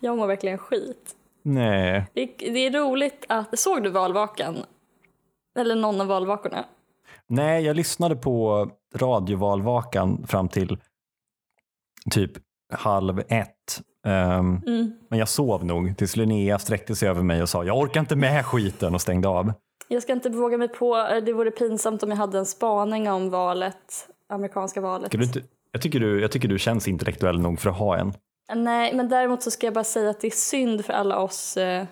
Jag mår verkligen skit. Nej. Det, det är roligt att... Såg du valvakan? Eller någon av valvakorna? Nej, jag lyssnade på radiovalvakan fram till typ halv ett. Um, Mm. Men jag sov nog tills Linnea sträckte sig över mig och sa jag orkar inte med skiten och stängde av. Jag ska inte våga mig på... Det vore pinsamt om jag hade en spaning om valet. Amerikanska valet. Du inte, jag, tycker du, jag tycker du känns intellektuell nog för att ha en. Nej, men däremot så ska jag bara säga att det är synd för alla oss eh,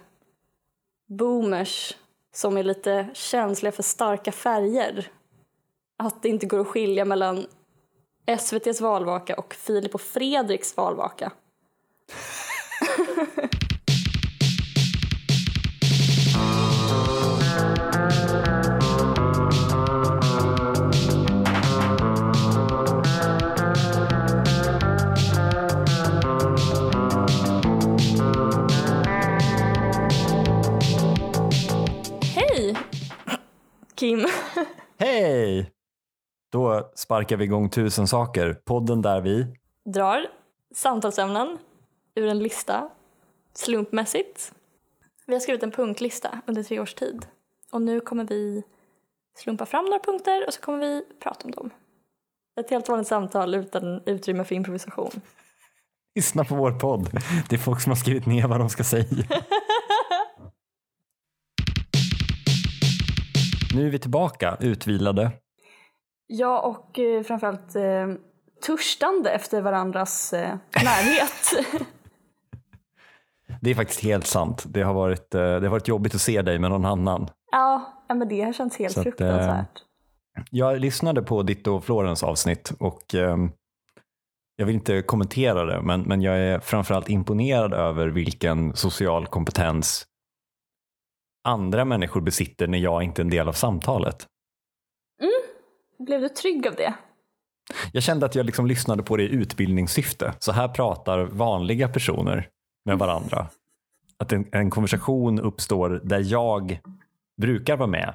boomers som är lite känsliga för starka färger. Att det inte går att skilja mellan SVTs valvaka och Filip och Fredriks valvaka. Kim. Hej! Då sparkar vi igång tusen saker. Podden där vi... drar samtalsämnen ur en lista slumpmässigt. Vi har skrivit en punktlista under tre års tid och nu kommer vi slumpa fram några punkter och så kommer vi prata om dem. Ett helt vanligt samtal utan utrymme för improvisation. Lyssna på vår podd. Det är folk som har skrivit ner vad de ska säga. Nu är vi tillbaka, utvilade. Ja, och eh, framförallt eh, törstande efter varandras eh, närhet. Det är faktiskt helt sant. Det har varit, eh, det har varit jobbigt att se dig med någon annan. ja, men det har känts helt Så att, eh, fruktansvärt. Jag lyssnade på ditt och Florens avsnitt och ehm, jag vill inte kommentera det, men, men jag är framförallt imponerad över vilken social kompetens andra människor besitter när jag inte är en del av samtalet. Blev du trygg av det? Jag kände att jag liksom lyssnade på det i utbildningssyfte. Så här pratar vanliga personer med varandra. Att en, en konversation uppstår där jag brukar vara med,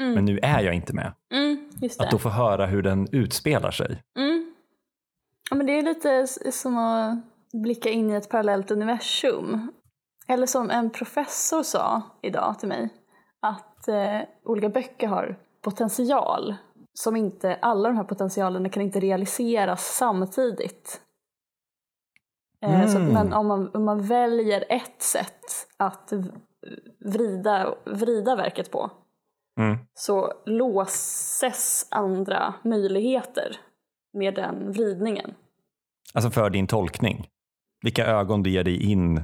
Mm. men nu är jag inte med. Mm. Att då få höra hur den utspelar sig. Mm. Ja, men det är lite som att blicka in i ett parallellt universum. Eller som en professor sa idag till mig, att eh, olika böcker har potential som inte, alla de här potentialerna kan inte realiseras samtidigt. Eh, så, Mm. men om man, om man väljer ett sätt att vrida, vrida verket på Mm. så låses andra möjligheter med den vridningen. Alltså för din tolkning. Vilka ögon du ger dig in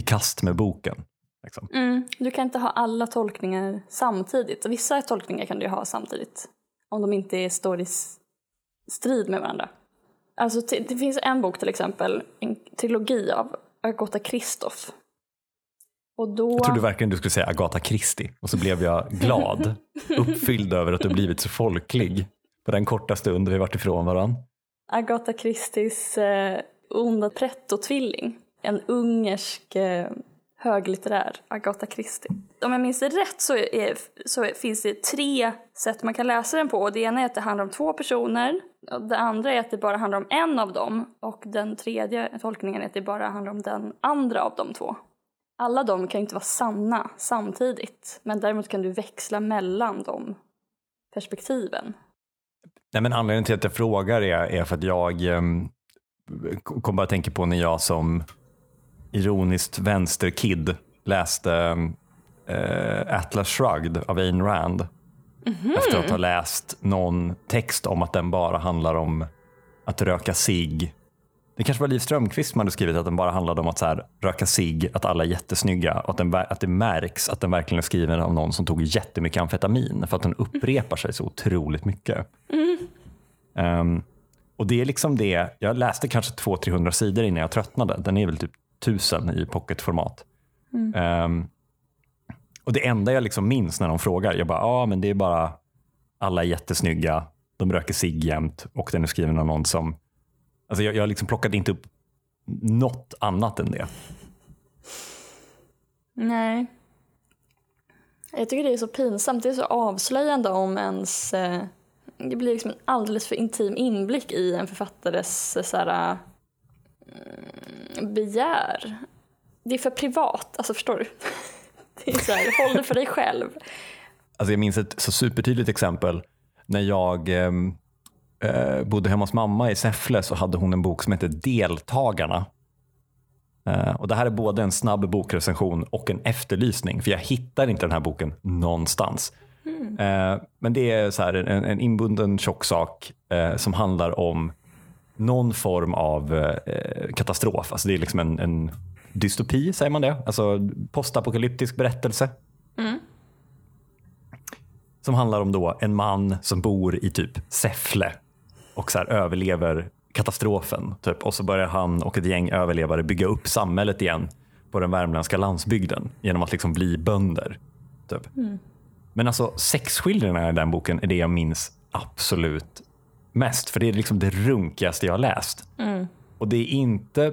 i kast med boken. Liksom. Du kan inte ha alla tolkningar samtidigt. Vissa tolkningar kan du ha samtidigt om de inte står i strid med varandra. Alltså, det finns en bok till exempel, en trilogi av Agatha Christoph. Och då... Jag trodde verkligen du skulle säga Agatha Christie och så blev jag glad, uppfylld över att du blivit så folklig på den korta stund vi varit ifrån varandra. Agatha Christies eh, onda pretto-tvilling. En ungersk eh, höglitterär Agatha Christie. Om jag minns det rätt så, är, så finns det tre sätt man kan läsa den på. Och det ena är att det handlar om två personer. Och det andra är att det bara handlar om en av dem. Och den tredje tolkningen är att det bara handlar om den andra av de två. Alla de kan inte vara sanna samtidigt. Men däremot kan du växla mellan de perspektiven. Nej, men anledningen till att jag frågar är, är för att jag um, kom bara att tänka på när jag som ironiskt vänsterkid läste eh, Atlas Shrugged av Ayn Rand. Efter att ha läst någon text om att den bara handlar om att röka sig. Det kanske var Liv Strömquist som hade skrivit att den bara handlade om att så här, röka sig, att alla är jättesnygga och att, den, att det märks att den verkligen är skriven av någon som tog jättemycket amfetamin för att den upprepar sig så otroligt mycket. Ehm, och det är liksom det, jag läste kanske 200-300 sidor innan jag tröttnade. Den är väl typ 1000 i pocketformat. Ehm, och det enda jag liksom minns när de frågar, jag bara, ja ah, men det är bara, alla är jättesnygga, de röker sig jämt och den är skriven av någon som, alltså jag, jag liksom plockade inte upp något annat än det. Nej. Jag tycker det är så pinsamt. Det är så avslöjande om ens... Eh, det blir liksom en alldeles för intim inblick i en författares eh, så här, mm, begär. det är för privat, alltså förstår du? Det är så här, håll det för dig själv. Alltså jag minns ett så supertydligt exempel när jag ehm, eh, bodde hemma hos mamma i Säffle så hade hon en bok som hette Deltagarna. Eh, och Det här är både en snabb bokrecension och en efterlysning för jag hittar inte den här boken någonstans. Eh, men det är så här en, en inbunden tjock sak eh, som handlar om någon form av eh, katastrof. Alltså det är liksom en, en dystopi, säger man det? Alltså postapokalyptisk berättelse. Som handlar om då en man som bor i typ Säffle och så här överlever katastrofen. Typ. Och så börjar han och ett gäng överlevare bygga upp samhället igen på den värmländska landsbygden genom att liksom bli bönder. Typ. Men alltså sexskildringarna i den boken är det jag minns absolut mest. För det är liksom det runkigaste jag har läst. Och det är inte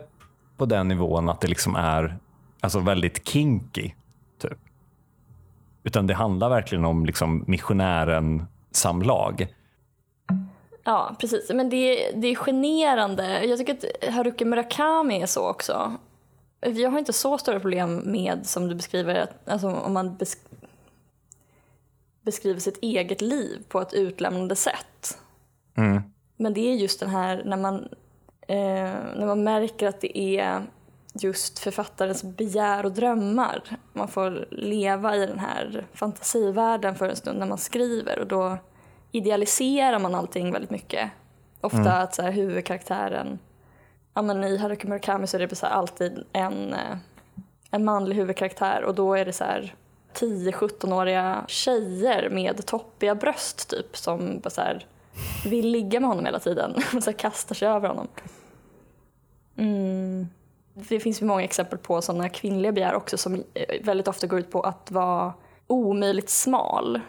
på den nivån att det liksom är alltså väldigt kinky. Typ. Utan det handlar verkligen om liksom missionären samlag. Ja, precis. Men det, det är generande. Jag tycker att Haruki Murakami är så också. Jag har inte så stora problem med, som du beskriver, att, alltså om man besk beskriver sitt eget liv på ett utlämnande sätt. Mm. Men det är just den här när man, eh, när man märker att det är just författarens begär och drömmar. Man får leva i den här fantasivärlden för en stund när man skriver och då idealiserar man allting väldigt mycket. Ofta att så här, huvudkaraktären, ja men i Haruki Murakami så är det så här, alltid en, eh, en manlig huvudkaraktär och då är det så här 10-17-åriga tjejer med toppiga bröst typ som bara så här, vill ligga med honom hela tiden och så kastar sig över honom. Mm. Det finns ju många exempel på sådana kvinnliga begär också som eh, väldigt ofta går ut på att vara omöjligt smal.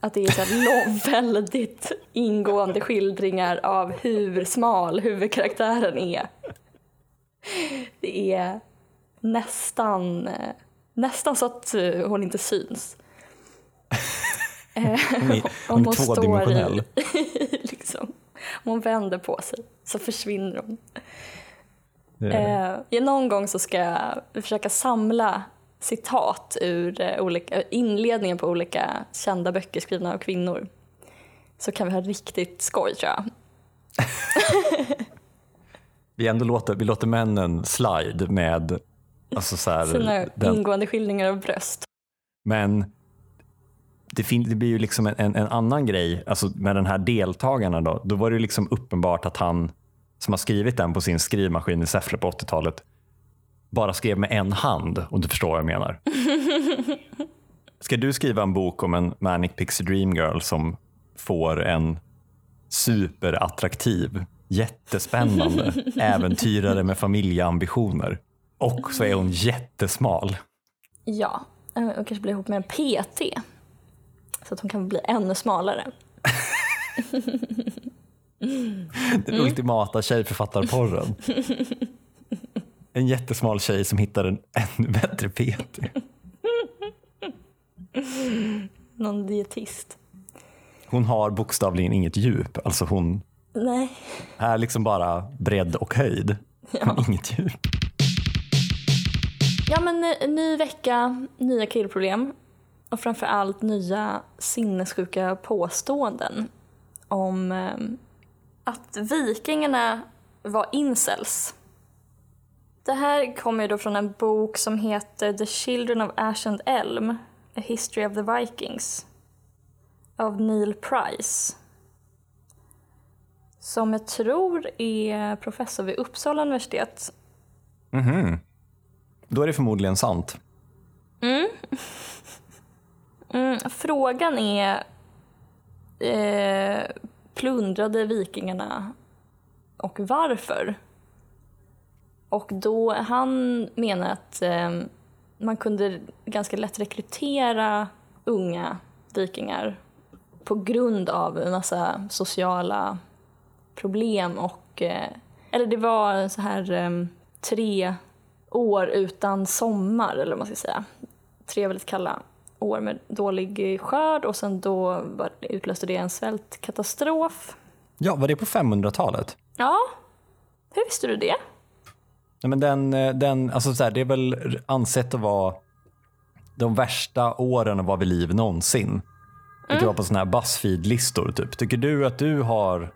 Att det är så här lång, väldigt ingående skildringar av hur smal huvudkaraktären är. Det är nästan, eh, nästan så att eh, hon inte syns. Eh, Hon är, om hon är står tvådimensionell. i, liksom, om hon vänder på sig så försvinner hon. Eh, någon gång så ska jag försöka samla citat ur eh, olika, inledningen på olika kända böcker skrivna av kvinnor. Så kan vi ha riktigt skoj tror jag. Vi, ändå låter, vi låter männen slide med alltså så här, Sina den, ingående skildringar av bröst. Men det, fin- det blir ju liksom en, en, en annan grej alltså med den här deltagarna. Då, då var det liksom uppenbart att han som har skrivit den på sin skrivmaskin i Säffle på 80-talet bara skrev med en hand om du förstår vad jag menar. Ska du skriva en bok om en Manic Pixie Dream Girl som får en superattraktiv, jättespännande äventyrare med familjeambitioner och så är hon jättesmal. Ja, eh, och kanske bli ihop med en PT. Så att hon kan bli ännu smalare. Den ultimata tjejförfattarporren. En jättesmal tjej som hittar en ännu bättre PT. Någon dietist. Hon har bokstavligen inget djup. Alltså hon Nej. är liksom bara bredd och höjd. Men inget djup. Ja men ny vecka, nya killproblem. Och framför allt nya sinnessjuka påståenden om eh, att vikingarna var incels. Det här kommer ju då från en bok som heter The Children of Ash and Elm, A History of the Vikings av Neil Price. Som jag tror är professor vid Uppsala universitet. Mhm. Då är det förmodligen sant. Mm, Mm, frågan är eh, plundrade vikingarna och varför? Och då han menar att eh, man kunde ganska lätt rekrytera unga vikingar på grund av en massa sociala problem och eh, eller det var så här eh, tre år utan sommar eller vad man ska säga. Tre väldigt kalla år med dålig skörd och sen då var- utlöste det en svältkatastrof. Ja, var det på 500-talet? Ja, hur visste du det? Nej, men den, eh, den, alltså så här, det är väl ansett att vara de värsta åren att vara vid liv någonsin. Det kan vara på såna här Buzzfeed-listor. Typ. Tycker du att du har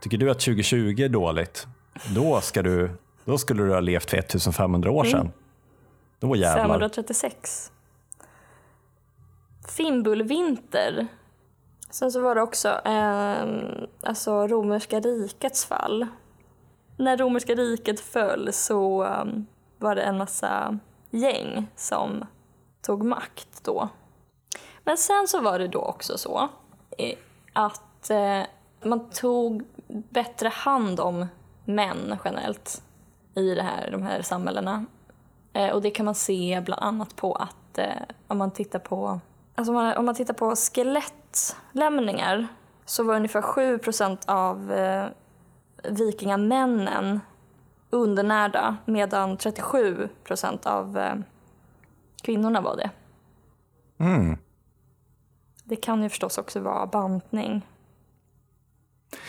Tycker du att 2020 är dåligt? Då, ska du, då skulle du ha levt för 1500 år sedan. Då jävlar. 536. Fimbulvinter. Sen så var det också eh, alltså romerska rikets fall. När romerska riket föll så um, var det en massa gäng som tog makt då. Men sen så var det då också så eh, att eh, man tog bättre hand om män generellt i det här, de här samhällena. Eh, och det kan man se bland annat på att eh, om man tittar på Alltså om, man, om man tittar på skelettlämningar så var ungefär 7% av eh, vikingamännen undernärda medan 37% av eh, kvinnorna var det. Mm. Det kan ju förstås också vara bantning.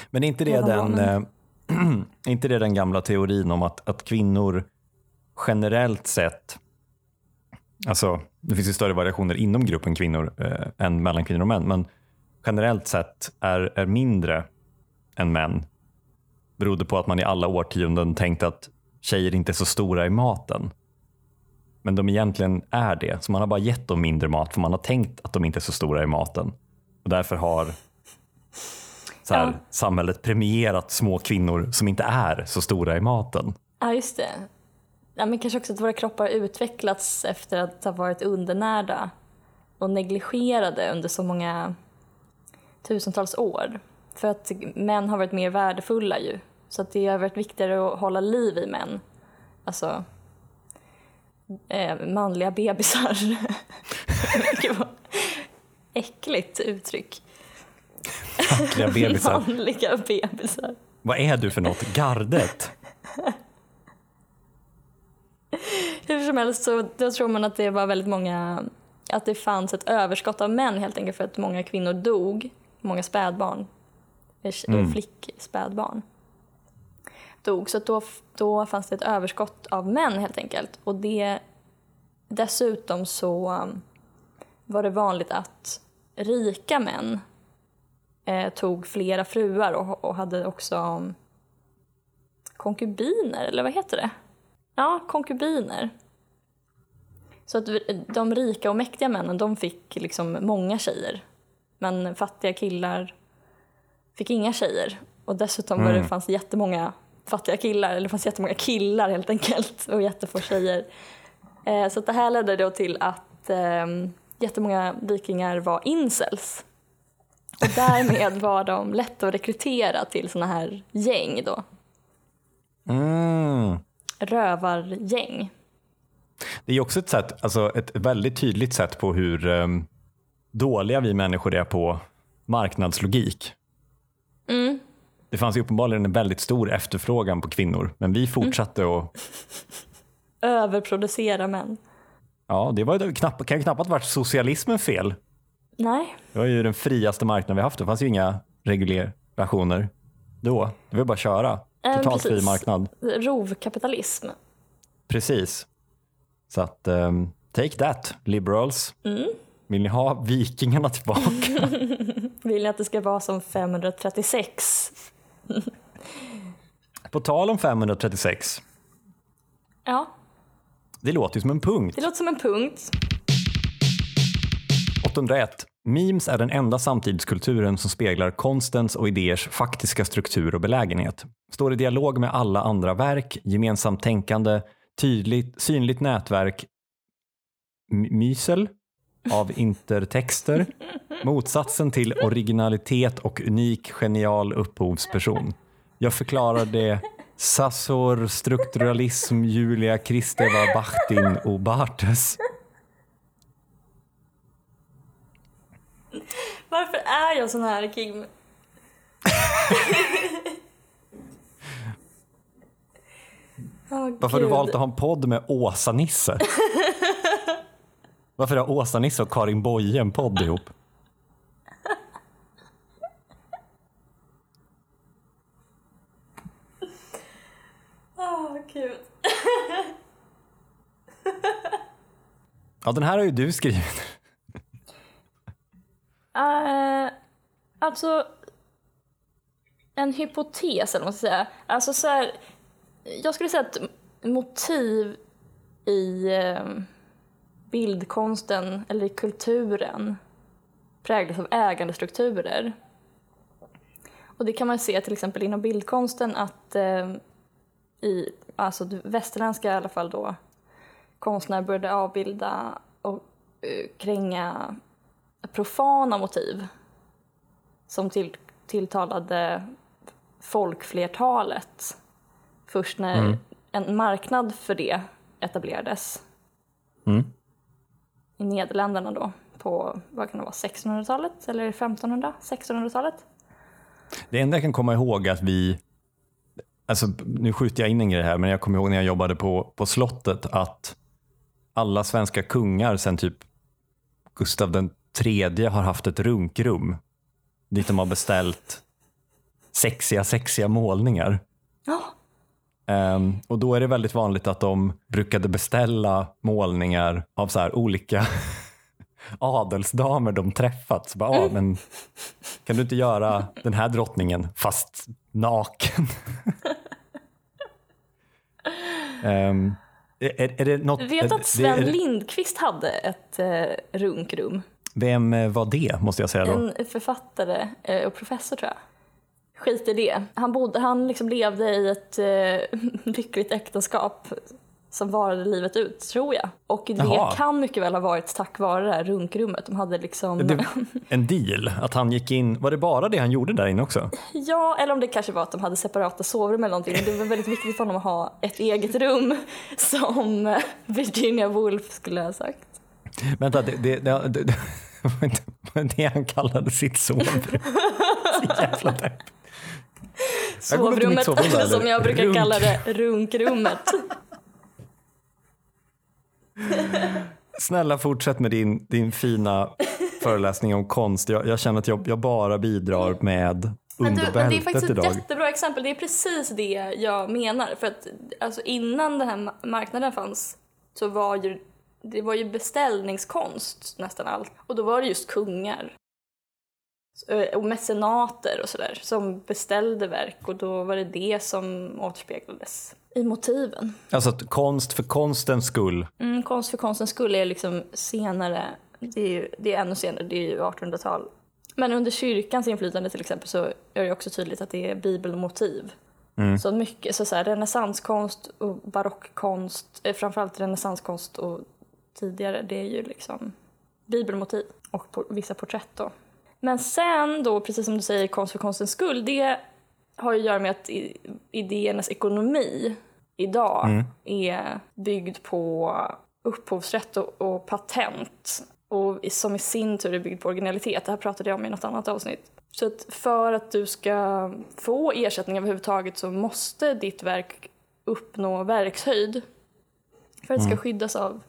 Men är inte det, den, eh, inte det den gamla teorin om att, att kvinnor generellt sett, alltså det finns ju större variationer inom gruppen kvinnor eh, än mellan kvinnor och män, men generellt sett är, är mindre än män berodde på att man i alla årtionden tänkt att tjejer inte är så stora i maten. Men de egentligen är det, så man har bara gett dem mindre mat för man har tänkt att de inte är så stora i maten. Och därför har så här, Ja. samhället premierat små kvinnor som inte är så stora i maten. Ja, just det. Ja, men kanske också att våra kroppar har utvecklats efter att ha varit undernärda och negligerade under så många tusentals år. För att män har varit mer värdefulla ju. Så att det har varit viktigare att hålla liv i män. Alltså eh, manliga bebisar. Gud vad äckligt uttryck. Fackliga bebisar. Manliga bebisar. Vad är du för något? Gardet? Hur som helst så då tror man att det var väldigt många, att det fanns ett överskott av män helt enkelt för att många kvinnor dog, många spädbarn, eh, Mm. flickspädbarn dog. Så då, då fanns det ett överskott av män helt enkelt. Och det, dessutom så um, var det vanligt att rika män eh, tog flera fruar och, och hade också um, konkubiner, eller vad heter det? Ja, konkubiner. Så att de rika och mäktiga männen de fick liksom många tjejer. Men fattiga killar fick inga tjejer. Och dessutom var det Mm. fanns jättemånga fattiga killar, eller det fanns jättemånga killar helt enkelt och jättefå tjejer. Eh, så det här ledde då till att eh, jättemånga vikingar var incels. Och därmed var de lätta att rekrytera till såna här gäng då. Mm. Rövargäng. Det är också ett, sätt, alltså ett väldigt tydligt sätt på hur um, dåliga vi människor är på marknadslogik. Mm. Det fanns ju uppenbarligen en väldigt stor efterfrågan på kvinnor, men vi fortsatte att Överproducera män. Ja, det var ju knapp, kan ju knappast varit socialismen fel. Nej, Det var ju den friaste marknaden vi haft. Det fanns ju inga regulationer då. Det var bara att köra. Eh, Totalt fri marknad. rovkapitalism. Precis. Så att, um, take that, liberals. Mm. Vill ni ha vikingarna tillbaka? Vill ni att det ska vara som 536? På tal om 536. Ja, Det låter ju som en punkt. det låter som en punkt. 801. Memes är den enda samtidskulturen som speglar konstens och idéers faktiska struktur och belägenhet. Står i dialog med alla andra verk, gemensamt tänkande, tydligt, synligt nätverk, mysel av intertexter, motsatsen till originalitet och unik genial upphovsperson. Jag förklarar det Sassor, strukturalism, Julia Kristeva, Bachtin och Bartes. Varför är jag sån här, Kim? oh, Varför har du valt att ha en podd med Åsa-Nisse? Varför har Åsa-Nisse och Karin Boye en podd ihop? oh, ja, den här har ju du skrivit. Uh, alltså, en hypotes eller vad man ska säga. Alltså så här, jag skulle säga att motiv i eh, bildkonsten eller i kulturen präglas av ägandestrukturer. Och det kan man se till exempel inom bildkonsten att eh, i alltså västerländska i alla fall då konstnärer började avbilda och eh, kränga profana motiv som till, tilltalade folkflertalet först när mm. en marknad för det etablerades. Mm. I Nederländerna då på vad kan det vara, 1600-talet eller 1500 1600-talet. Det enda jag kan komma ihåg är att vi, alltså nu skjuter jag in en grej här, men jag kommer ihåg när jag jobbade på, på slottet att alla svenska kungar sen typ Gustav den tredje har haft ett runkrum dit de har beställt sexiga, sexiga målningar. Ja. Um, och då är det väldigt vanligt att de brukade beställa målningar av så olika adelsdamer de träffat. Så bara, ah, men kan du inte göra den här drottningen fast naken? um, är, är det något, vet att Sven det, Lindqvist hade ett eh, runkrum? Vem eh, var det, måste jag säga då? En författare eh, och professor tror jag. Skit i det. Han, bodde, han liksom levde i ett eh, lyckligt äktenskap som varade livet ut, tror jag. Och det Jaha. kan mycket väl ha varit tack vare det här runkrummet. De hade liksom... Det, en deal? Att han gick in, var det bara det han gjorde där inne också? Ja, eller om det kanske var att de hade separata sovrum eller någonting. Det var väldigt viktigt för honom att ha ett eget rum, som Virginia Woolf skulle ha sagt. Vänta, det, det, det, det var det han kallade sitt sovrum? Så jävla depp. Sovrummet, sovrum som jag brukar Runk. kalla det, runkrummet. Snälla fortsätt med din, din fina föreläsning om konst. Jag, jag känner att jag, jag, bara bidrar med under du, men Det är faktiskt ett jättebra exempel. Det är precis det jag menar. För att alltså, innan den här marknaden fanns så var ju det var ju beställningskonst nästan allt. Och då var det just kungar och mecenater och sådär som beställde verk och då var det det som återspeglades i motiven. Alltså att konst för konstens skull? Mm, konst för konstens skull är liksom senare, det är, ju, det är ännu senare, det är ju 1800-tal. Men under kyrkans inflytande till exempel så är det också tydligt att det är bibelmotiv. Mm. Så mycket, så, så här, renässanskonst och barockkonst, eh, framförallt renässanskonst och tidigare, det är ju liksom bibelmotiv och på, vissa porträtt då. Men sen då, precis som du säger, konst för konstens skull, det har ju att göra med att idéernas ekonomi idag mm. är byggd på upphovsrätt och, och, patent. Och som i sin tur är byggd på originalitet. Det här pratade jag om i något annat avsnitt. Så att för att du ska få ersättning överhuvudtaget så måste ditt verk uppnå verkshöjd. För att det ska mm. skyddas av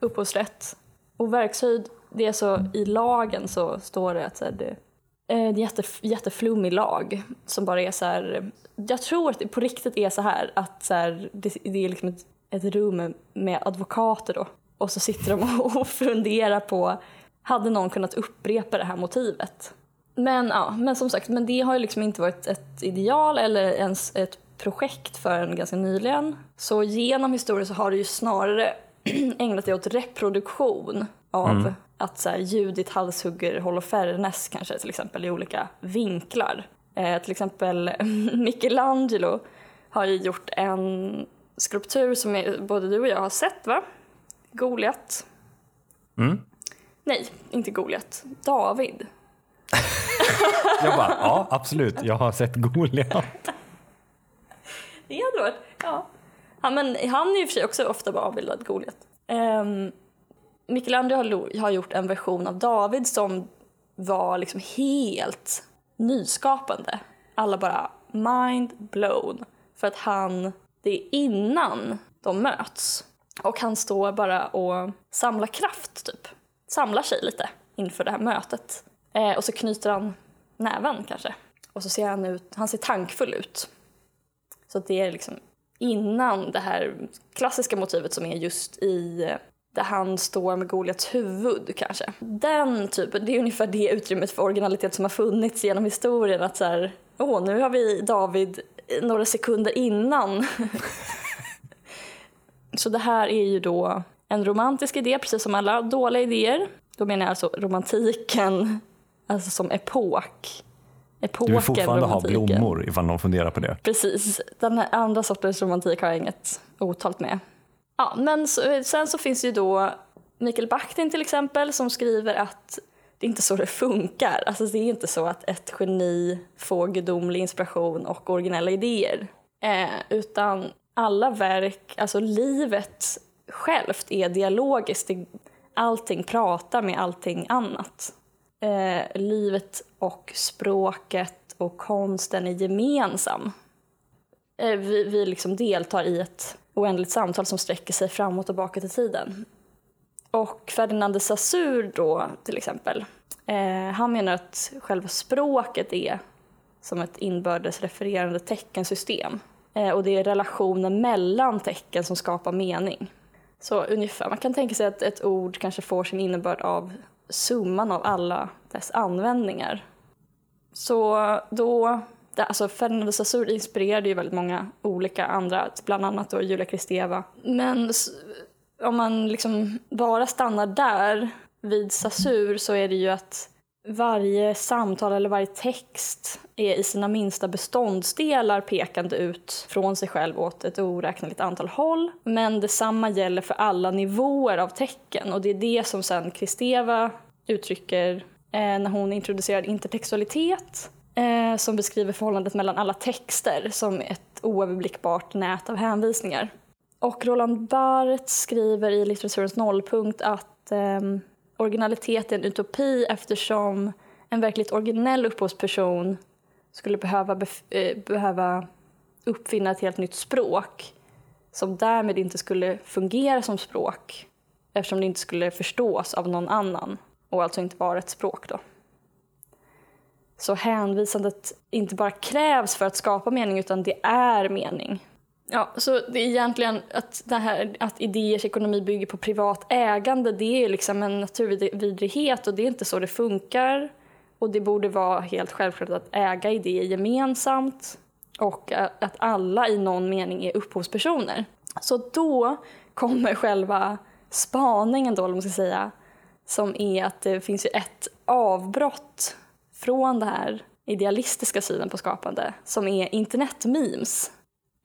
upphovsrätt. Och verkshöjd, det är så i lagen så står det att så här, det, det är en jätte, jätteflummig lag som bara är så här, jag tror att det på riktigt är så här att så här, det, det, är liksom ett, ett rum med advokater då och så sitter de och funderar på hade någon kunnat upprepa det här motivet? Men, ja, men som sagt, men det har ju liksom inte varit ett ideal eller ens ett projekt förrän ganska nyligen. Så genom historien så har det ju snarare ägnat dig åt reproduktion av mm. att så här, Judit halshugger Holofernes kanske till exempel i olika vinklar. Eh, till exempel Michelangelo har ju gjort en skulptur som är, både du och jag har sett va? Goliat. Mm. Nej, inte Goliat. David. jag bara, ja absolut, jag har sett Goliat. det hade varit, ja. Han, men han är ju för sig också ofta bara avbildad Goliat. Um, Michelangelo har gjort en version av David som var liksom helt nyskapande. Alla bara mind blown. För att han, det är innan de möts. Och han står bara och samlar kraft typ. Samlar sig lite inför det här mötet. Eh, och så knyter han näven kanske. Och så ser han ut, han ser tankfull ut. Så det är liksom innan det här klassiska motivet som är just i eh, där han står med Goliats huvud kanske. Den typen, det är ungefär det utrymmet för originalitet som har funnits genom historien. Att så här, åh nu har vi David några sekunder innan. så det här är ju då en romantisk idé, precis som alla dåliga idéer. Då menar jag alltså romantiken, alltså som epok. Epoken Du vill fortfarande ha blommor ifall någon funderar på det. Precis. Den här andra sortens romantik har jag inget otalt med. Ja, men så, sen så finns ju då Mikael Bakhtin till exempel som skriver att det är inte så det funkar. Alltså det är inte så att ett geni får gudomlig inspiration och originella idéer. Eh, utan alla verk, alltså livet självt är dialogiskt. Allting pratar med allting annat. Eh, livet och språket och konsten är gemensam. Eh, vi, vi liksom deltar i ett oändligt samtal som sträcker sig framåt och tillbaka till tiden. Och Ferdinand de Saussure då till exempel, eh, han menar att själva språket är som ett inbördes refererande teckensystem. Eh, och det är relationen mellan tecken som skapar mening. Så ungefär, man kan tänka sig att ett ord kanske får sin innebörd av summan av alla dess användningar. Så då, alltså Ferdinand Sassur inspirerade ju väldigt många olika andra, typ bland annat då Julia Kristeva. Men om man liksom bara stannar där vid Sassur så är det ju att varje samtal eller varje text är i sina minsta beståndsdelar pekande ut från sig själv åt ett oräkneligt antal håll. Men detsamma gäller för alla nivåer av tecken och det är det som sen Kristeva uttrycker eh, när hon introducerar intertextualitet eh, som beskriver förhållandet mellan alla texter som ett oöverblickbart nät av hänvisningar. Och Roland Barthes skriver i Litteraturens nollpunkt att ehm, originalitet är en utopi eftersom en verkligt originell upphovsperson skulle behöva, bef- eh, behöva uppfinna ett helt nytt språk som därmed inte skulle fungera som språk eftersom det inte skulle förstås av någon annan och alltså inte vara ett språk då. Så hänvisandet inte bara krävs för att skapa mening utan det är mening. Ja, så det är egentligen att, det här, att idéers ekonomi bygger på privat ägande, det är ju liksom en naturvidrighet och det är inte så det funkar. Och det borde vara helt självklart att äga idéer gemensamt och att alla i någon mening är upphovspersoner. Så då kommer själva spaningen då, eller vad man ska säga, som är att det finns ju ett avbrott från den här idealistiska synen på skapande som är internetmemes.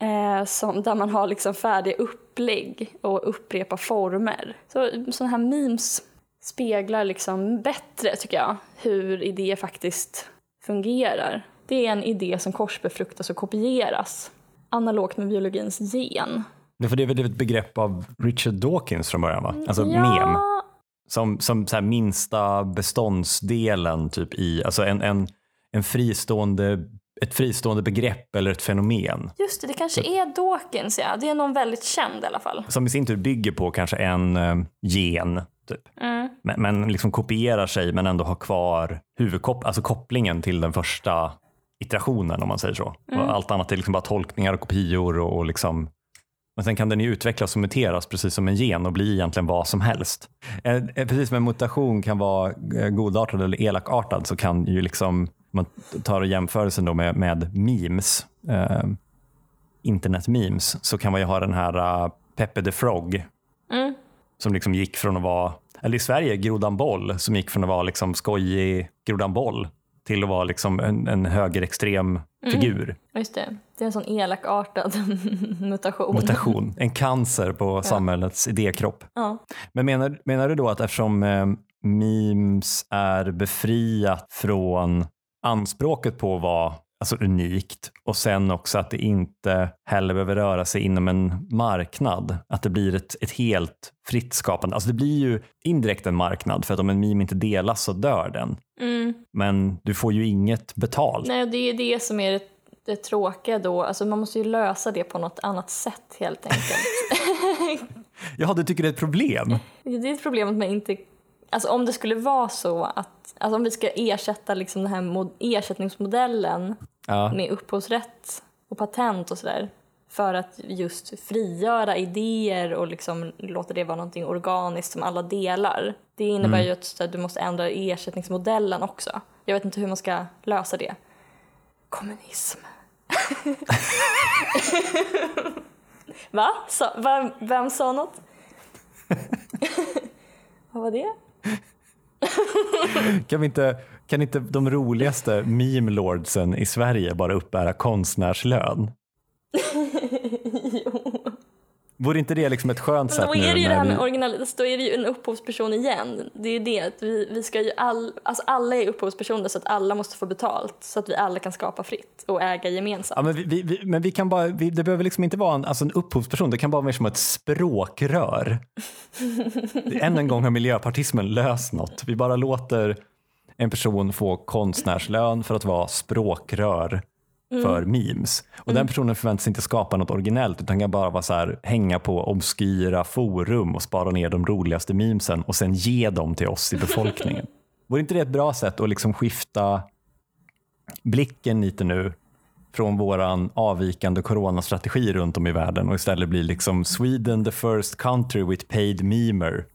Eh, som, där man har liksom färdiga upplägg och upprepar former. Så sådana här memes speglar liksom bättre, tycker jag, hur idéer faktiskt fungerar. Det är en idé som korsbefruktas och kopieras, analogt med biologins gen. Det för det är väl ett begrepp av Richard Dawkins från början va? Alltså ja, mem. Som, som så minsta beståndsdelen typ i, alltså en, en, en fristående, ett fristående begrepp eller ett fenomen. Just det, det kanske är Dawkins, ja. Det är någon väldigt känd i alla fall. Som i sin tur bygger på kanske en eh, gen. Typ. Mm. Men, men liksom kopierar sig men ändå har kvar huvudkop alltså kopplingen till den första iterationen om man säger så. Mm. Allt annat är liksom bara tolkningar och kopior och, och liksom men sen kan den ju utvecklas och muteras precis som en gen och bli egentligen vad som helst. Eh, eh, precis som en mutation kan vara eh, godartad eller elakartad så kan ju liksom, om man tar jämförelsen då med, med memes, eh, internet-memes, så kan man ju ha den här uh, Peppe the Frog Mm. som liksom gick från att vara, eller i Sverige, Grodan Boll, som gick från att vara liksom skojig Grodan Boll till att vara liksom en, en högerextrem figur. Just det. Det är en sån elakartad mutation. Mutation, en cancer på samhällets idékropp. Ja. Men menar, menar du då att eftersom eh, memes är befriat från anspråket på att vara alltså, unikt och sen också att det inte heller behöver röra sig inom en marknad, att det blir ett, ett helt fritt skapande. Alltså det blir ju indirekt en marknad för att om en meme inte delas så dör den. Mm. Men du får ju inget betalt. Nej, det är det som är det, det tråkiga då. Alltså man måste ju lösa det på något annat sätt helt enkelt. Jaha, du tycker det är ett problem? det är ett problem att man inte... Alltså om det skulle vara så att... Alltså om vi ska ersätta liksom den här mod, ersättningsmodellen Ja. med upphovsrätt och patent och sådär för att just frigöra idéer och liksom låta det vara någonting organiskt som alla delar. Det innebär Mm. ju att så du måste ändra ersättningsmodellen också. Jag vet inte hur man ska lösa det. Kommunism. Va? Sa, vem, vem sa något? Vad var det? Kan, vi inte, kan inte de roligaste meme lordsen i Sverige bara uppbära konstnärslön? Vore inte det liksom ett skönt sätt då nu är det ju det här med vi... originalitet, då är det ju en upphovsperson igen. Det är ju det att vi, vi ska ju all, alltså alla är upphovspersoner så att alla måste få betalt så att vi alla kan skapa fritt och äga gemensamt. Ja, men vi, vi, men vi kan bara, vi, det behöver liksom inte vara en, alltså en upphovsperson, det kan bara vara som ett språkrör. Än en gång har miljöpartismen löst något. Vi bara låter en person få konstnärslön för att vara språkrör för memes. Och den personen förväntas inte skapa något originellt utan kan bara vara så här, hänga på obskyra forum och spara ner de roligaste memesen och sen ge dem till oss i befolkningen. Vore inte det ett bra sätt att liksom skifta blicken lite nu från våran avvikande coronastrategi runt om i världen och istället bli liksom Sweden the first country with paid memer.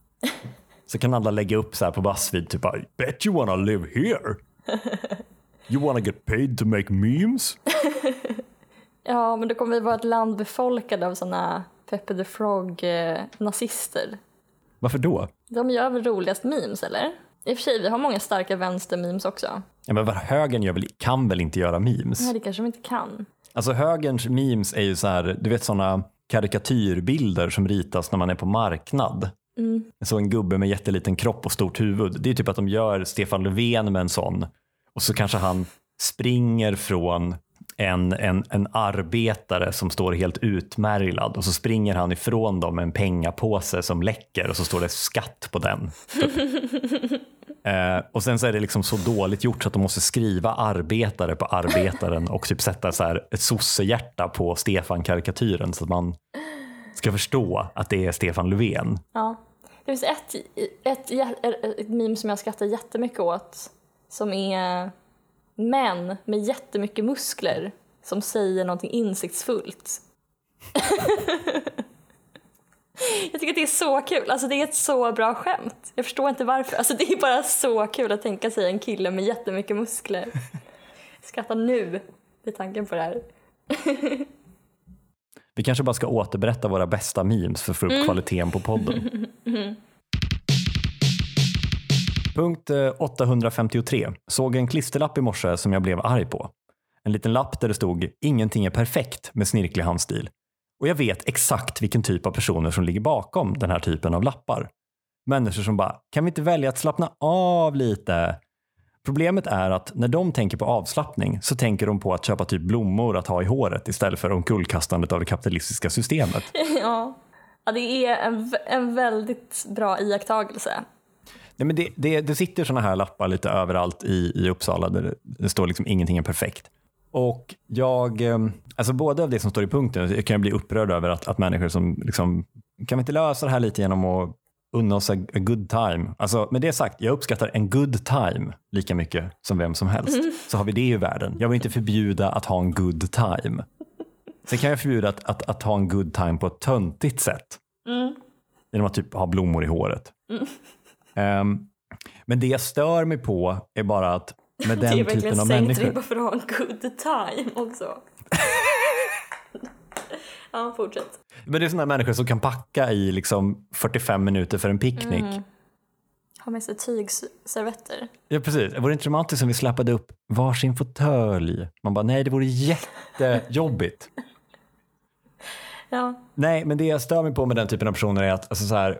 Så kan alla lägga upp så här på Buzzfeed typ I bet you wanna live here. You wanna get paid to make memes? Ja, men då kommer vi vara ett land befolkat av såna Peppe the Frog-nazister. Varför då? De gör väl roligast memes, eller? I och för sig, vi har många starka vänster-memes också. Ja, men vad- högern gör väl, kan väl inte göra memes? Nej, det kanske de inte kan. Alltså högerns memes är ju så här, du vet sådana karikatyrbilder som ritas när man är på marknad. Så en gubbe med jätteliten kropp och stort huvud. Det är typ att de gör Stefan Löfven med en sån och så kanske han springer från en, en, en arbetare som står helt utmärglad och så springer han ifrån dem med en pengapåse som läcker och så står det skatt på den. Eh, och sen så är det liksom så dåligt gjort så att de måste skriva arbetare på arbetaren och typ sätta så här ett sossehjärta på Stefan-karikatyren så att man ska förstå att det är Stefan Löfven. Ja. Det finns ett, ett, ett, ett meme som jag skrattar jättemycket åt som är män med jättemycket muskler som säger någonting insiktsfullt. jag tycker att det är så kul. Alltså det är ett så bra skämt. Jag förstår inte varför. Alltså det är bara så kul att tänka sig en kille med jättemycket muskler. Jag skrattar nu vid tanken på det här. Vi kanske bara ska återberätta våra bästa memes för att få upp kvaliteten på podden. Punkt eh, 853. Såg en klisterlapp i morse som jag blev arg på. En liten lapp där det stod “Ingenting är perfekt” med snirklig handstil. Och jag vet exakt vilken typ av personer som ligger bakom den här typen av lappar. Människor som bara “Kan vi inte välja att slappna av lite?” Problemet är att när de tänker på avslappning så tänker de på att köpa typ blommor att ha i håret istället för omkullkastandet av det kapitalistiska systemet. Ja, ja det är en, en väldigt bra iakttagelse. Nej, men det, det, det sitter såna här lappar lite överallt i, i Uppsala där det, står liksom ingenting är perfekt. Och jag, eh, alltså både av det som står i punkten, jag kan bli upprörd över att, att människor som liksom, kan vi inte lösa det här lite genom att unna oss a, a good time. Alltså med det sagt, jag uppskattar en good time lika mycket som vem som helst. Så har vi det i världen. Jag vill inte förbjuda att ha en good time. Sen kan jag förbjuda att, att, att ha en good time på ett töntigt sätt. Genom att typ ha blommor i håret. Ehm, men det jag stör mig på är bara att med Det är den verkligen typen av sänkt människor. ribba för att ha en good time också. ja, fortsätt. Men det är sådana människor som kan packa i liksom 45 minuter för en picknick. Mm. Ha med sig tygservetter. Ja precis, det vore inte romantiskt om vi släpade upp varsin fåtölj. Man bara nej det vore jättejobbigt. Ja, nej men det jag stör mig på med den typen av personer är att alltså, så här,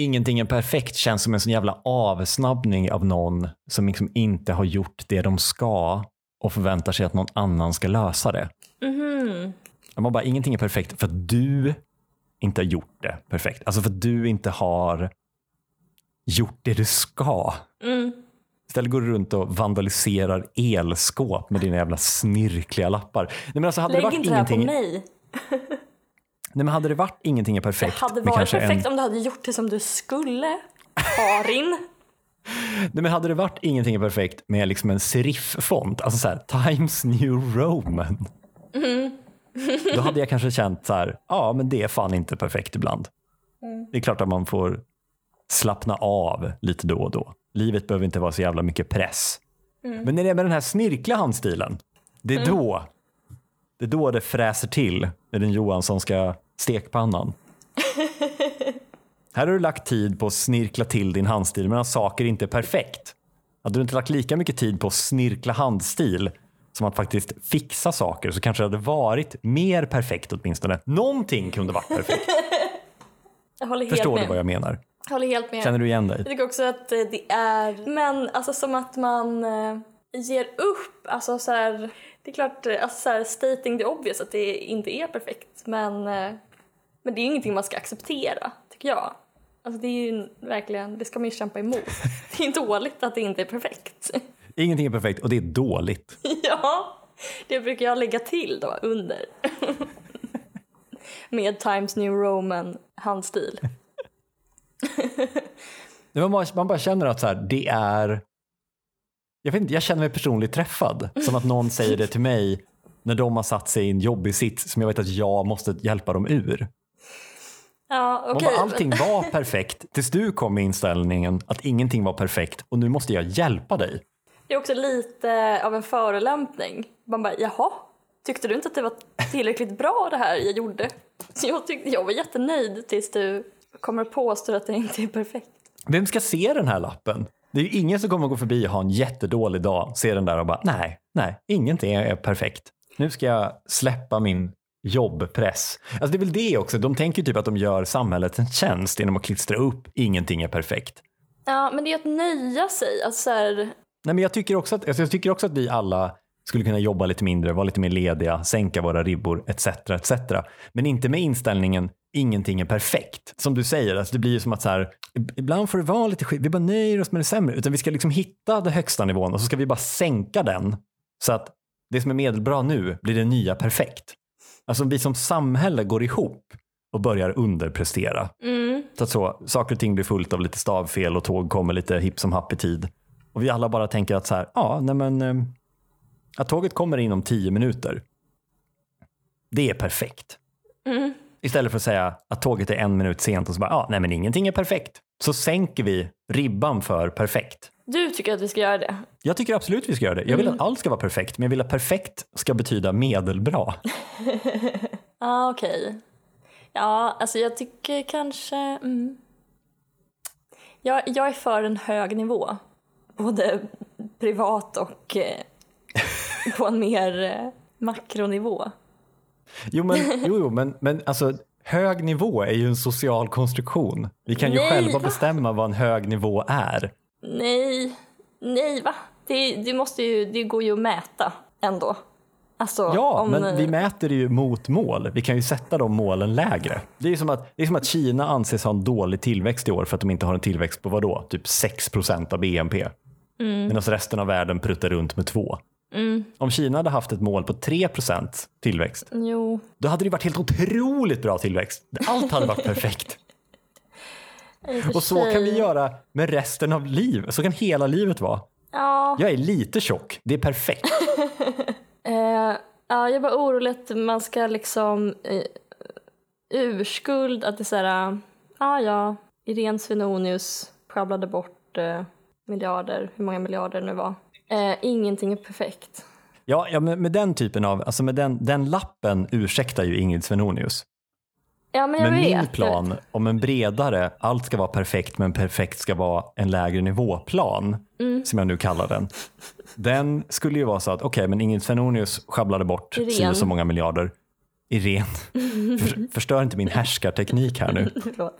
ingenting är perfekt känns som en sån jävla avsnabbning av någon som liksom inte har gjort det de ska och förväntar sig att någon annan ska lösa det. mhm. Man bara, ingenting är perfekt för att du inte har gjort det perfekt. Alltså för att du inte har gjort det du ska. Mm. Istället går du runt och vandaliserar elskåp med dina jävla snirkliga lappar. Nej, men alltså, hade det Lägg varit inte det här på mig. nej, men hade det varit ingenting är Det perfekt. hade med varit perfekt en, om du hade gjort det som du skulle, Karin. nej, men hade det varit ingenting är perfekt med liksom en serif-font, alltså så här, Times New Roman. Då hade jag kanske känt så här, ja men det är fan inte perfekt ibland. Det är klart att man får slappna av lite då och då. Livet behöver inte vara så jävla mycket press. Men när det är med den här snirkliga handstilen, det är då det är då det fräser till med den Johanssonska stekpannan. Här har du lagt tid på att snirkla till din handstil medan saker inte är perfekt. Hade du inte lagt lika mycket tid på att snirkla handstil som att faktiskt fixa saker så kanske det hade varit mer perfekt åtminstone. Någonting kunde varit perfekt. Jag håller helt Förstår med. du vad jag menar? Jag håller helt med. Känner du igen dig? Jag tycker också att eh, det är, men alltså som att man eh, ger upp, alltså så här, det är klart, eh, alltså så här, stating the obvious att det inte är perfekt, men, eh, men det är ingenting man ska acceptera, tycker jag. Alltså det är ju verkligen, det ska man ju kämpa emot. Det är dåligt att det inte är perfekt. Ingenting är perfekt och det är dåligt. ja, det brukar jag lägga till då under. Med Times New Roman handstil. Man bara, man bara känner att så här, det är... Jag, vet inte, jag känner mig personligt träffad. Som att någon säger det till mig när de har satt sig i en jobbig sits som jag vet att jag måste hjälpa dem ur. Ja, okej. bara, allting var perfekt tills du kom med inställningen att ingenting var perfekt och nu måste jag hjälpa dig. Det är också lite av en förolämpning. Man bara, jaha, tyckte du inte att det var tillräckligt bra det här jag gjorde? Så jag, tyckte, jag var jättenöjd tills du kommer påstå att det inte är perfekt. Vem ska se den här lappen? Det är ingen som kommer att gå förbi och ha en jättedålig dag, se den där och bara nej, nej, ingenting är perfekt. Nu ska jag släppa min jobbpress. Alltså det är väl det också, de tänker typ att de gör samhället en tjänst genom att klistra upp ingenting är perfekt. Ja, men det är att nöja sig. Alltså så här, Nej, men jag, tycker också att, alltså jag tycker också att vi alla skulle kunna jobba lite mindre, vara lite mer lediga, sänka våra ribbor etc. etc. Men inte med inställningen ingenting är perfekt. Som du säger, alltså det blir ju som att så här, ibland får det vara lite skit, vi bara nöjer oss med det sämre. Utan vi ska liksom hitta den högsta nivån och så ska vi bara sänka den så att det som är medelbra nu blir det nya perfekt. Alltså vi som samhälle går ihop och börjar underprestera. mm, Så att så, saker och ting blir fullt av lite stavfel och tåg kommer lite hipp som happ i tid. Och vi alla bara tänker att så här, ja, nej men, eh, att tåget kommer inom tio minuter. Det är perfekt. mm. Istället för att säga att tåget är en minut sent och så bara, ja, nej men ingenting är perfekt. Så sänker vi ribban för perfekt. Du tycker att vi ska göra det? Jag tycker absolut vi ska göra det. Jag vill att allt ska vara perfekt, men jag vill att perfekt ska betyda medelbra. Ja, okej. Ja, alltså jag tycker kanske... Mm. Jag, jag är för en hög nivå. Både privat och eh, på en mer eh, makronivå. Jo, men, jo, jo, men, men alltså, hög nivå är ju en social konstruktion. Vi kan ju Nej, själva va? bestämma vad en hög nivå är. Nej, nej va? Det, det, måste ju, det går ju att mäta ändå. Alltså, Ja, om, men vi mäter det ju mot mål. Vi kan ju sätta de målen lägre. Det är, som att, det är som att Kina anses ha en dålig tillväxt i år för att de inte har en tillväxt på vad då? Typ 6 procent av BNP. Medan resten av världen pruttar runt med 2. Mm, Om Kina hade haft ett mål på 3 procent tillväxt, jo. då hade det varit helt otroligt bra tillväxt. Allt hade varit perfekt. Och så kan vi göra med resten av livet. Så kan hela livet vara. Ja, Jag är lite tjock, det är perfekt. eh, ja, jag bara orolig att man ska liksom eh, urskuld att det är så här, ja ja, Irene Svenonius sjabblade bort eh, miljarder, hur många miljarder det nu var. Eh, ingenting är perfekt. Ja, ja med, med den typen av, alltså med den, den lappen ursäktar ju Ingrid Svenonius. Ja, men Men vet. min plan om en bredare, allt ska vara perfekt men perfekt ska vara en lägre nivåplan, Mm. som jag nu kallar den. Den skulle ju vara så att, okej, men Ingrid Svenonius sjabblade bort si så många miljarder. Irene, för, förstör inte min härskarteknik här nu. Förlåt.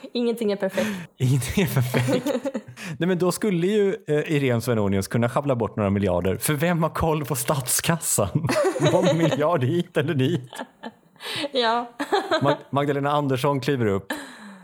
Ingenting är perfekt. Ingenting är perfekt. Nej, men då skulle ju eh, Irene Svenonius kunna schabbla bort några miljarder. För vem har koll på statskassan? Någon miljard hit eller dit. Ja. Mag- Magdalena Andersson kliver upp,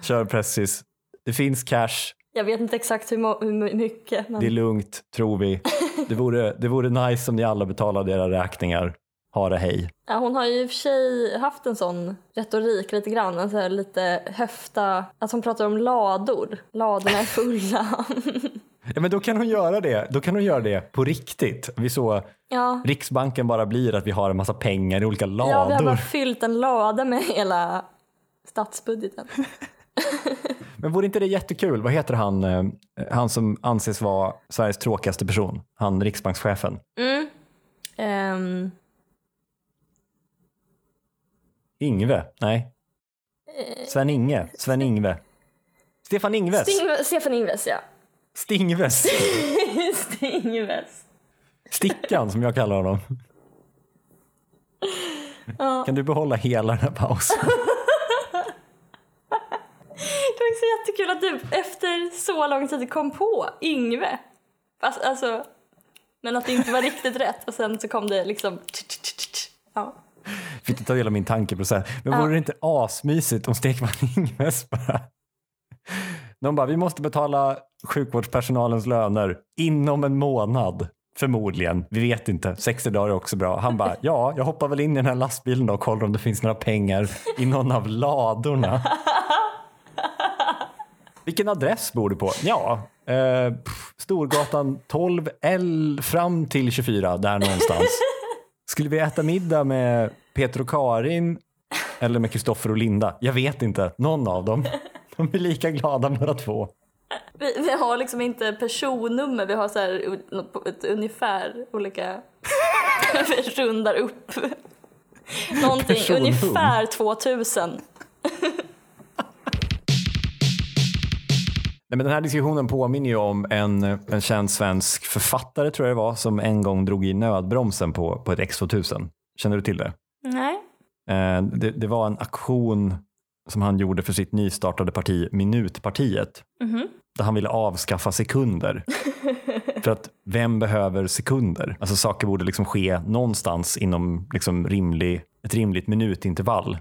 kör precis. Det finns cash, Jag vet inte exakt hur, hur mycket. Men... det är lugnt, tror vi. Det vore, det vore nice om ni alla betalade era räkningar. Ha det hej. Ja, hon har ju i och för sig haft en sån retorik lite grann, en så här lite höfta, att hon pratar om lador. Ladorna är fulla. Ja, men då kan hon göra det. Då kan hon göra det på riktigt. Vi så ja. Riksbanken bara blir att vi har en massa pengar i olika lador. ja, vi har bara fyllt en lada med hela statsbudgeten. Men vore inte det jättekul? Vad heter han, eh, han som anses vara Sveriges tråkigaste person? Han riksbankschefen. Mm. Ehm, Ingve? Nej. Sven-Inge? Sven-Ingve? Stefan Ingves? Sting- Stefan Ingves, ja. Stingves? Stingves. Stickan som jag kallar honom. Kan du behålla hela den här pausen? Det var också jättekul att du efter så lång tid kom på Yngve. Fast, alltså, men att det inte var riktigt rätt och sen så kom det liksom... Ja. Fick du ta del av min tankeprocess? Men vore det inte asmysigt om Stekman Ingves bara... De bara, vi måste betala sjukvårdspersonalens löner inom en månad. Förmodligen, vi vet inte. 60 dagar är också bra. Han bara, ja, jag hoppar väl in i den här lastbilen och kollar om det finns några pengar i någon av ladorna. Vilken adress bor du på? Ja, eh, Storgatan 12 L fram till 24, där någonstans. Skulle vi äta middag med Peter och Karin eller med Kristoffer och Linda? Jag vet inte, någon av dem. De är lika glada båda två. Vi, vi har liksom inte personnummer, vi har så här ett ungefär olika... vi rundar upp. Någonting, ungefär 2000. Nej, men den här diskussionen påminner ju om en, en känd svensk författare tror jag det var som en gång drog i nödbromsen på, på ett X2000. Känner du till det? Nej. Eh, det? Det var en aktion som han gjorde för sitt nystartade parti Minutpartiet. Mhm. Där han ville avskaffa sekunder. för att vem behöver sekunder? Alltså saker borde liksom ske någonstans inom liksom rimlig, ett rimligt minutintervall.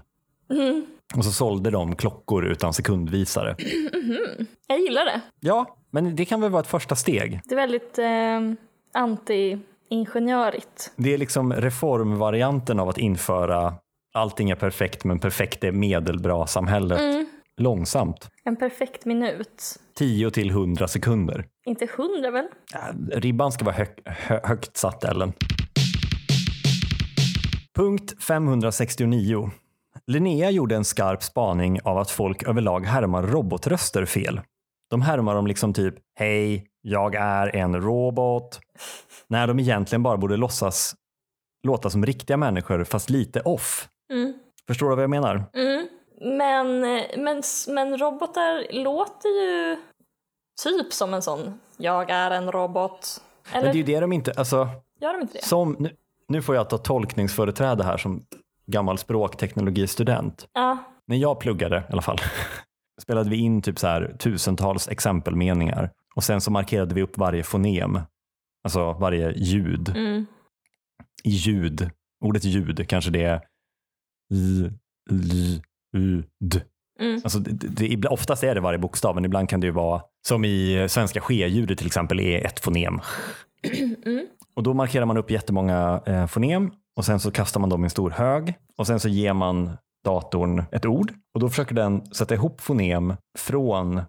Och så sålde de klockor utan sekundvisare. Jag gillar det. Ja, men det kan väl vara ett första steg. Det är väldigt eh, anti-ingenjörigt. Det är liksom reformvarianten av att införa allting är perfekt men perfekt är medelbra samhället långsamt. En perfekt minut. 10 till 100 sekunder. Inte hundra väl? Ja, Ribban ska vara hög, hö, högt satt Ellen. Punkt 569. Linnea gjorde en skarp spaning av att folk överlag härmar robotröster fel. De härmar dem liksom typ Hej, jag är en robot. När de egentligen bara borde låtsas låta som riktiga människor fast lite off. Mm. Förstår du vad jag menar? Mm. Men, men, men robotar låter ju typ som en sån jag är en robot. Men Eller det är ju det de inte, alltså gör de inte det? som, nu, nu får jag ta tolkningsföreträde här som gammal språkteknologistudent. Ja. när jag pluggade i alla fall spelade vi in typ så här tusentals exempelmeningar och sen så markerade vi upp varje fonem, alltså varje ljud. Mm. I ljud, ordet ljud kanske det är l, l, u, d. Mm. Alltså det, det, oftast är det varje bokstav men ibland kan det ju vara som i svenska ske-ljudet till exempel är ett fonem. Mm. Och då markerar man upp jättemånga eh, fonem och sen så kastar man dem i en stor hög och sen så ger man datorn ett ord och då försöker den sätta ihop fonem från eh,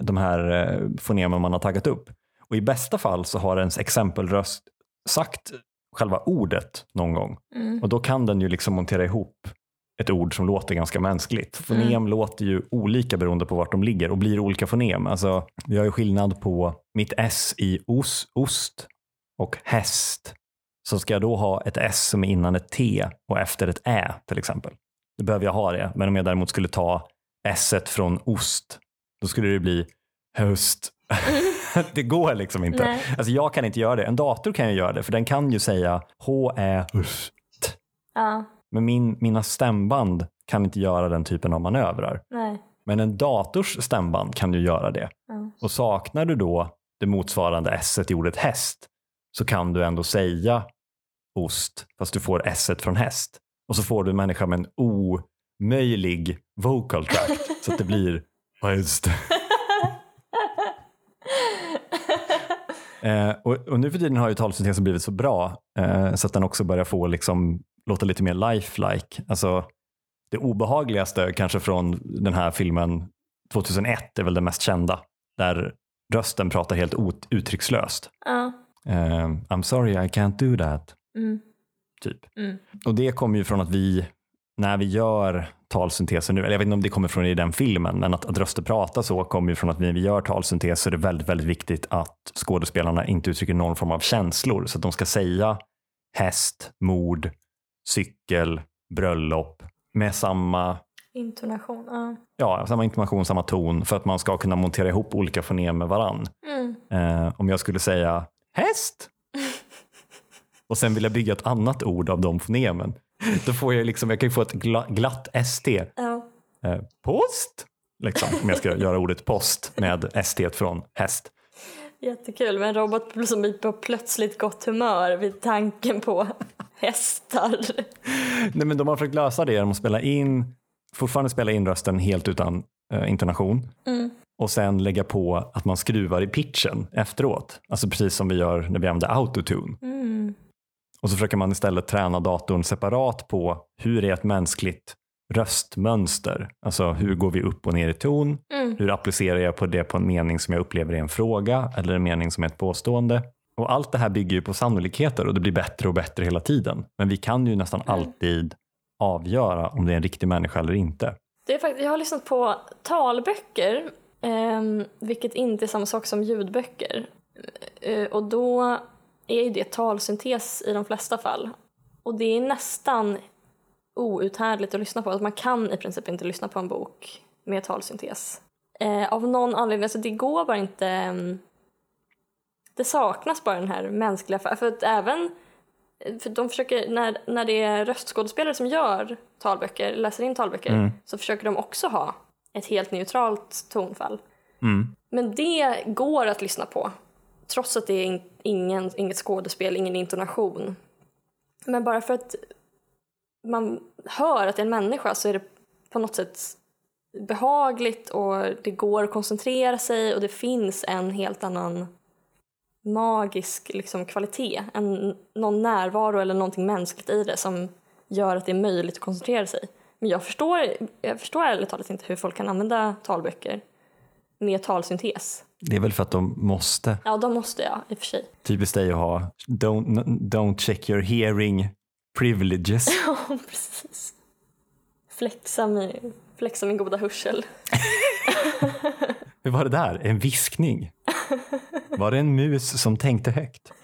de här eh, fonemen man har taggat upp. Och i bästa fall så har ens exempelröst sagt själva ordet någon gång Mm. och då kan den ju liksom montera ihop ett ord som låter ganska mänskligt. Fonem Mm. låter ju olika beroende på vart de ligger och blir olika fonem. Alltså, vi har ju skillnad på mitt S i os, ost och häst. Så ska jag då ha ett S som är innan ett T och efter ett Ä till exempel. Då behöver jag ha det. Men om jag däremot skulle ta S från ost, då skulle det bli höst. det går liksom inte. Nej. Alltså jag kan inte göra det. En dator kan ju göra det, för den kan ju säga H, Ä, Ust. Ja. Men min, mina stämband kan inte göra den typen av manövrar. Nej. Men en dators stämband kan ju göra det. Ja. Och saknar du då det motsvarande s i ordet häst så kan du ändå säga ost fast du får s från häst. Och så får du en människa med en omöjlig vocal tract så att det blir "Ja, just det." Eh, och, och nu för tiden har ju talsyntesen blivit så bra eh, så att den också börjar få liksom, låta lite mer lifelike. Alltså, det obehagligaste kanske från den här filmen 2001 är väl det mest kända där rösten pratar helt ut, uttryckslöst. Ja. Eh, I'm sorry I can't do that. Mm. Typ. Mm. Och det kommer ju från att vi, när vi gör talsynteser nu, eller jag vet inte om det kommer från i den filmen, men att, att röster pratar så kommer ju från att när vi gör talsyntes så är det väldigt, väldigt viktigt att skådespelarna inte uttrycker någon form av känslor. Så att de ska säga häst, mord, cykel, bröllop med samma Intonation. Ja. Ja, samma intonation, samma ton för att man ska kunna montera ihop olika fonem med varann. Mm. Eh, om jag skulle säga häst och sen vill jag bygga ett annat ord av de fonemen, då får jag liksom, jag kan ju få ett gla, glatt ST. Ja. Eh, post, liksom, om jag ska göra ordet post med ST från häst. Jättekul med en robot som blir på plötsligt gott humör vid tanken på hästar. Nej, men de har försökt lösa det genom att spela in, fortfarande spela in rösten helt utan eh, intonation Mm. Och sen lägga på att man skruvar i pitchen efteråt. Alltså precis som vi gör när vi använder autotune. Mm. Och så försöker man istället träna datorn separat på hur är ett mänskligt röstmönster? Alltså hur går vi upp och ner i ton? Mm. Hur applicerar jag på det på en mening som jag upplever är en fråga eller en mening som är ett påstående? Och allt det här bygger ju på sannolikheter och det blir bättre och bättre hela tiden. Men vi kan ju nästan alltid avgöra om det är en riktig människa eller inte. Det är faktiskt, jag har lyssnat på talböcker, ehm, vilket inte är samma sak som ljudböcker. Eh, och då är ju det talsyntes i de flesta fall. Och det är nästan outhärdligt att lyssna på. Alltså man kan i princip inte lyssna på en bok med talsyntes. Eh, av någon anledning, alltså det går bara inte... ehm, det saknas bara den här mänskliga... För att även... För de försöker, när, när det är röstskådespelare som gör talböcker, läser in talböcker, Mm. så försöker de också ha ett helt neutralt tonfall. Mm. Men det går att lyssna på, trots att det är in, ingen, inget skådespel, ingen intonation. Men bara för att man hör att det är en människa så är det på något sätt behagligt och det går att koncentrera sig och det finns en helt annan magisk liksom, kvalitet, en, någon närvaro eller någonting mänskligt i det som gör att det är möjligt att koncentrera sig. Men jag förstår, jag förstår ärligt talat inte hur folk kan använda talböcker med talsyntes. Det är väl för att de måste. Ja, de måste jag i och för sig. Typiskt dig att ha don't, don't check your hearing privileges. Ja, precis. Flexa min, flexa min goda hörsel. Hur var det där? En viskning? Var det en mus som tänkte högt?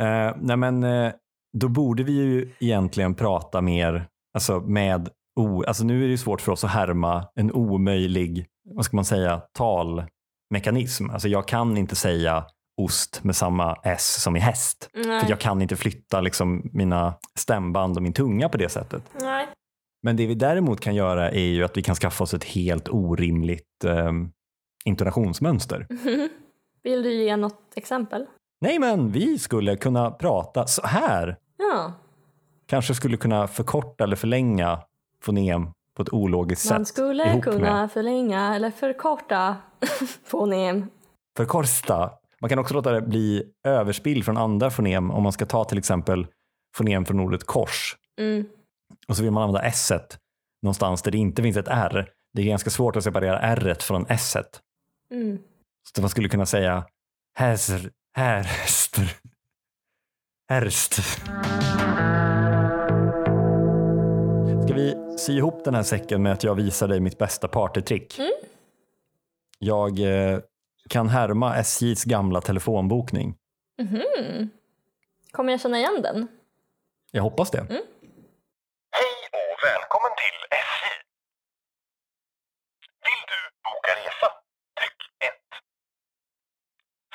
Eh, nej men eh, då borde vi ju egentligen prata mer alltså med o, alltså nu är det ju svårt för oss att härma en omöjlig, vad ska man säga, talmekanism. Alltså jag kan inte säga ost med samma S som i häst. För Nej. jag kan inte flytta liksom mina stämband och min tunga på det sättet. Nej. Men det vi däremot kan göra är ju att vi kan skaffa oss ett helt orimligt eh, intonationsmönster. Vill du ge något exempel? Nej, men vi skulle kunna prata så här. Ja, Kanske skulle kunna förkorta eller förlänga fonem på ett ologiskt man sätt. skulle ihop kunna med förlänga eller förkorta fonem. förkorsta. Man kan också låta det bli överspill från andra fonem om man ska ta till exempel fonem från ordet kors Mm. och så vill man använda s någonstans där det inte finns ett r. Det är ganska svårt att separera r från s. Mm. Så man skulle kunna säga häster, härster, härst. Sy ihop den här säcken med att jag visar dig mitt bästa partytrick? Mm. Jag eh, kan härma SJs gamla telefonbokning. Mhm. Kommer jag känna igen den? Jag hoppas det. Mm. Hej och välkommen till SJ. Vill du boka resa? Tryck 1.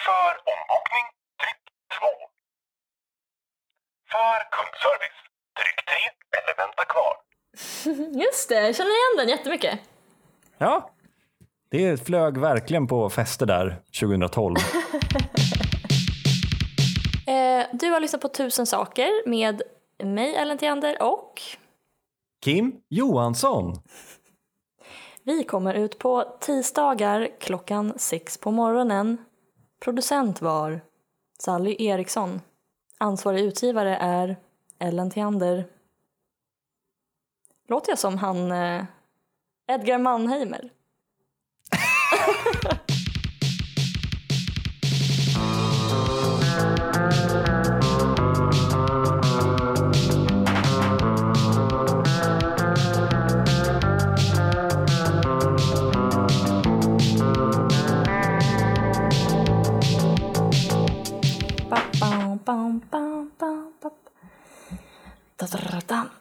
För ombokning, tryck 2. För kundservice, tryck 3 eller vänta kvar. Just det, jag känner igen den jättemycket. Ja, det flög verkligen på fester där 2012. Eh, du har lyssnat på Tusen saker med mig, Ellen Theander, och Kim Johansson. vi kommer ut på tisdagar klockan sex på morgonen. Producent var Sally Eriksson. Ansvarig utgivare är Ellen Theander. Låter jag som han eh, Edgar Mannheimer? Ba, bam, bam, bam, bam, bam. Da, da, da, da.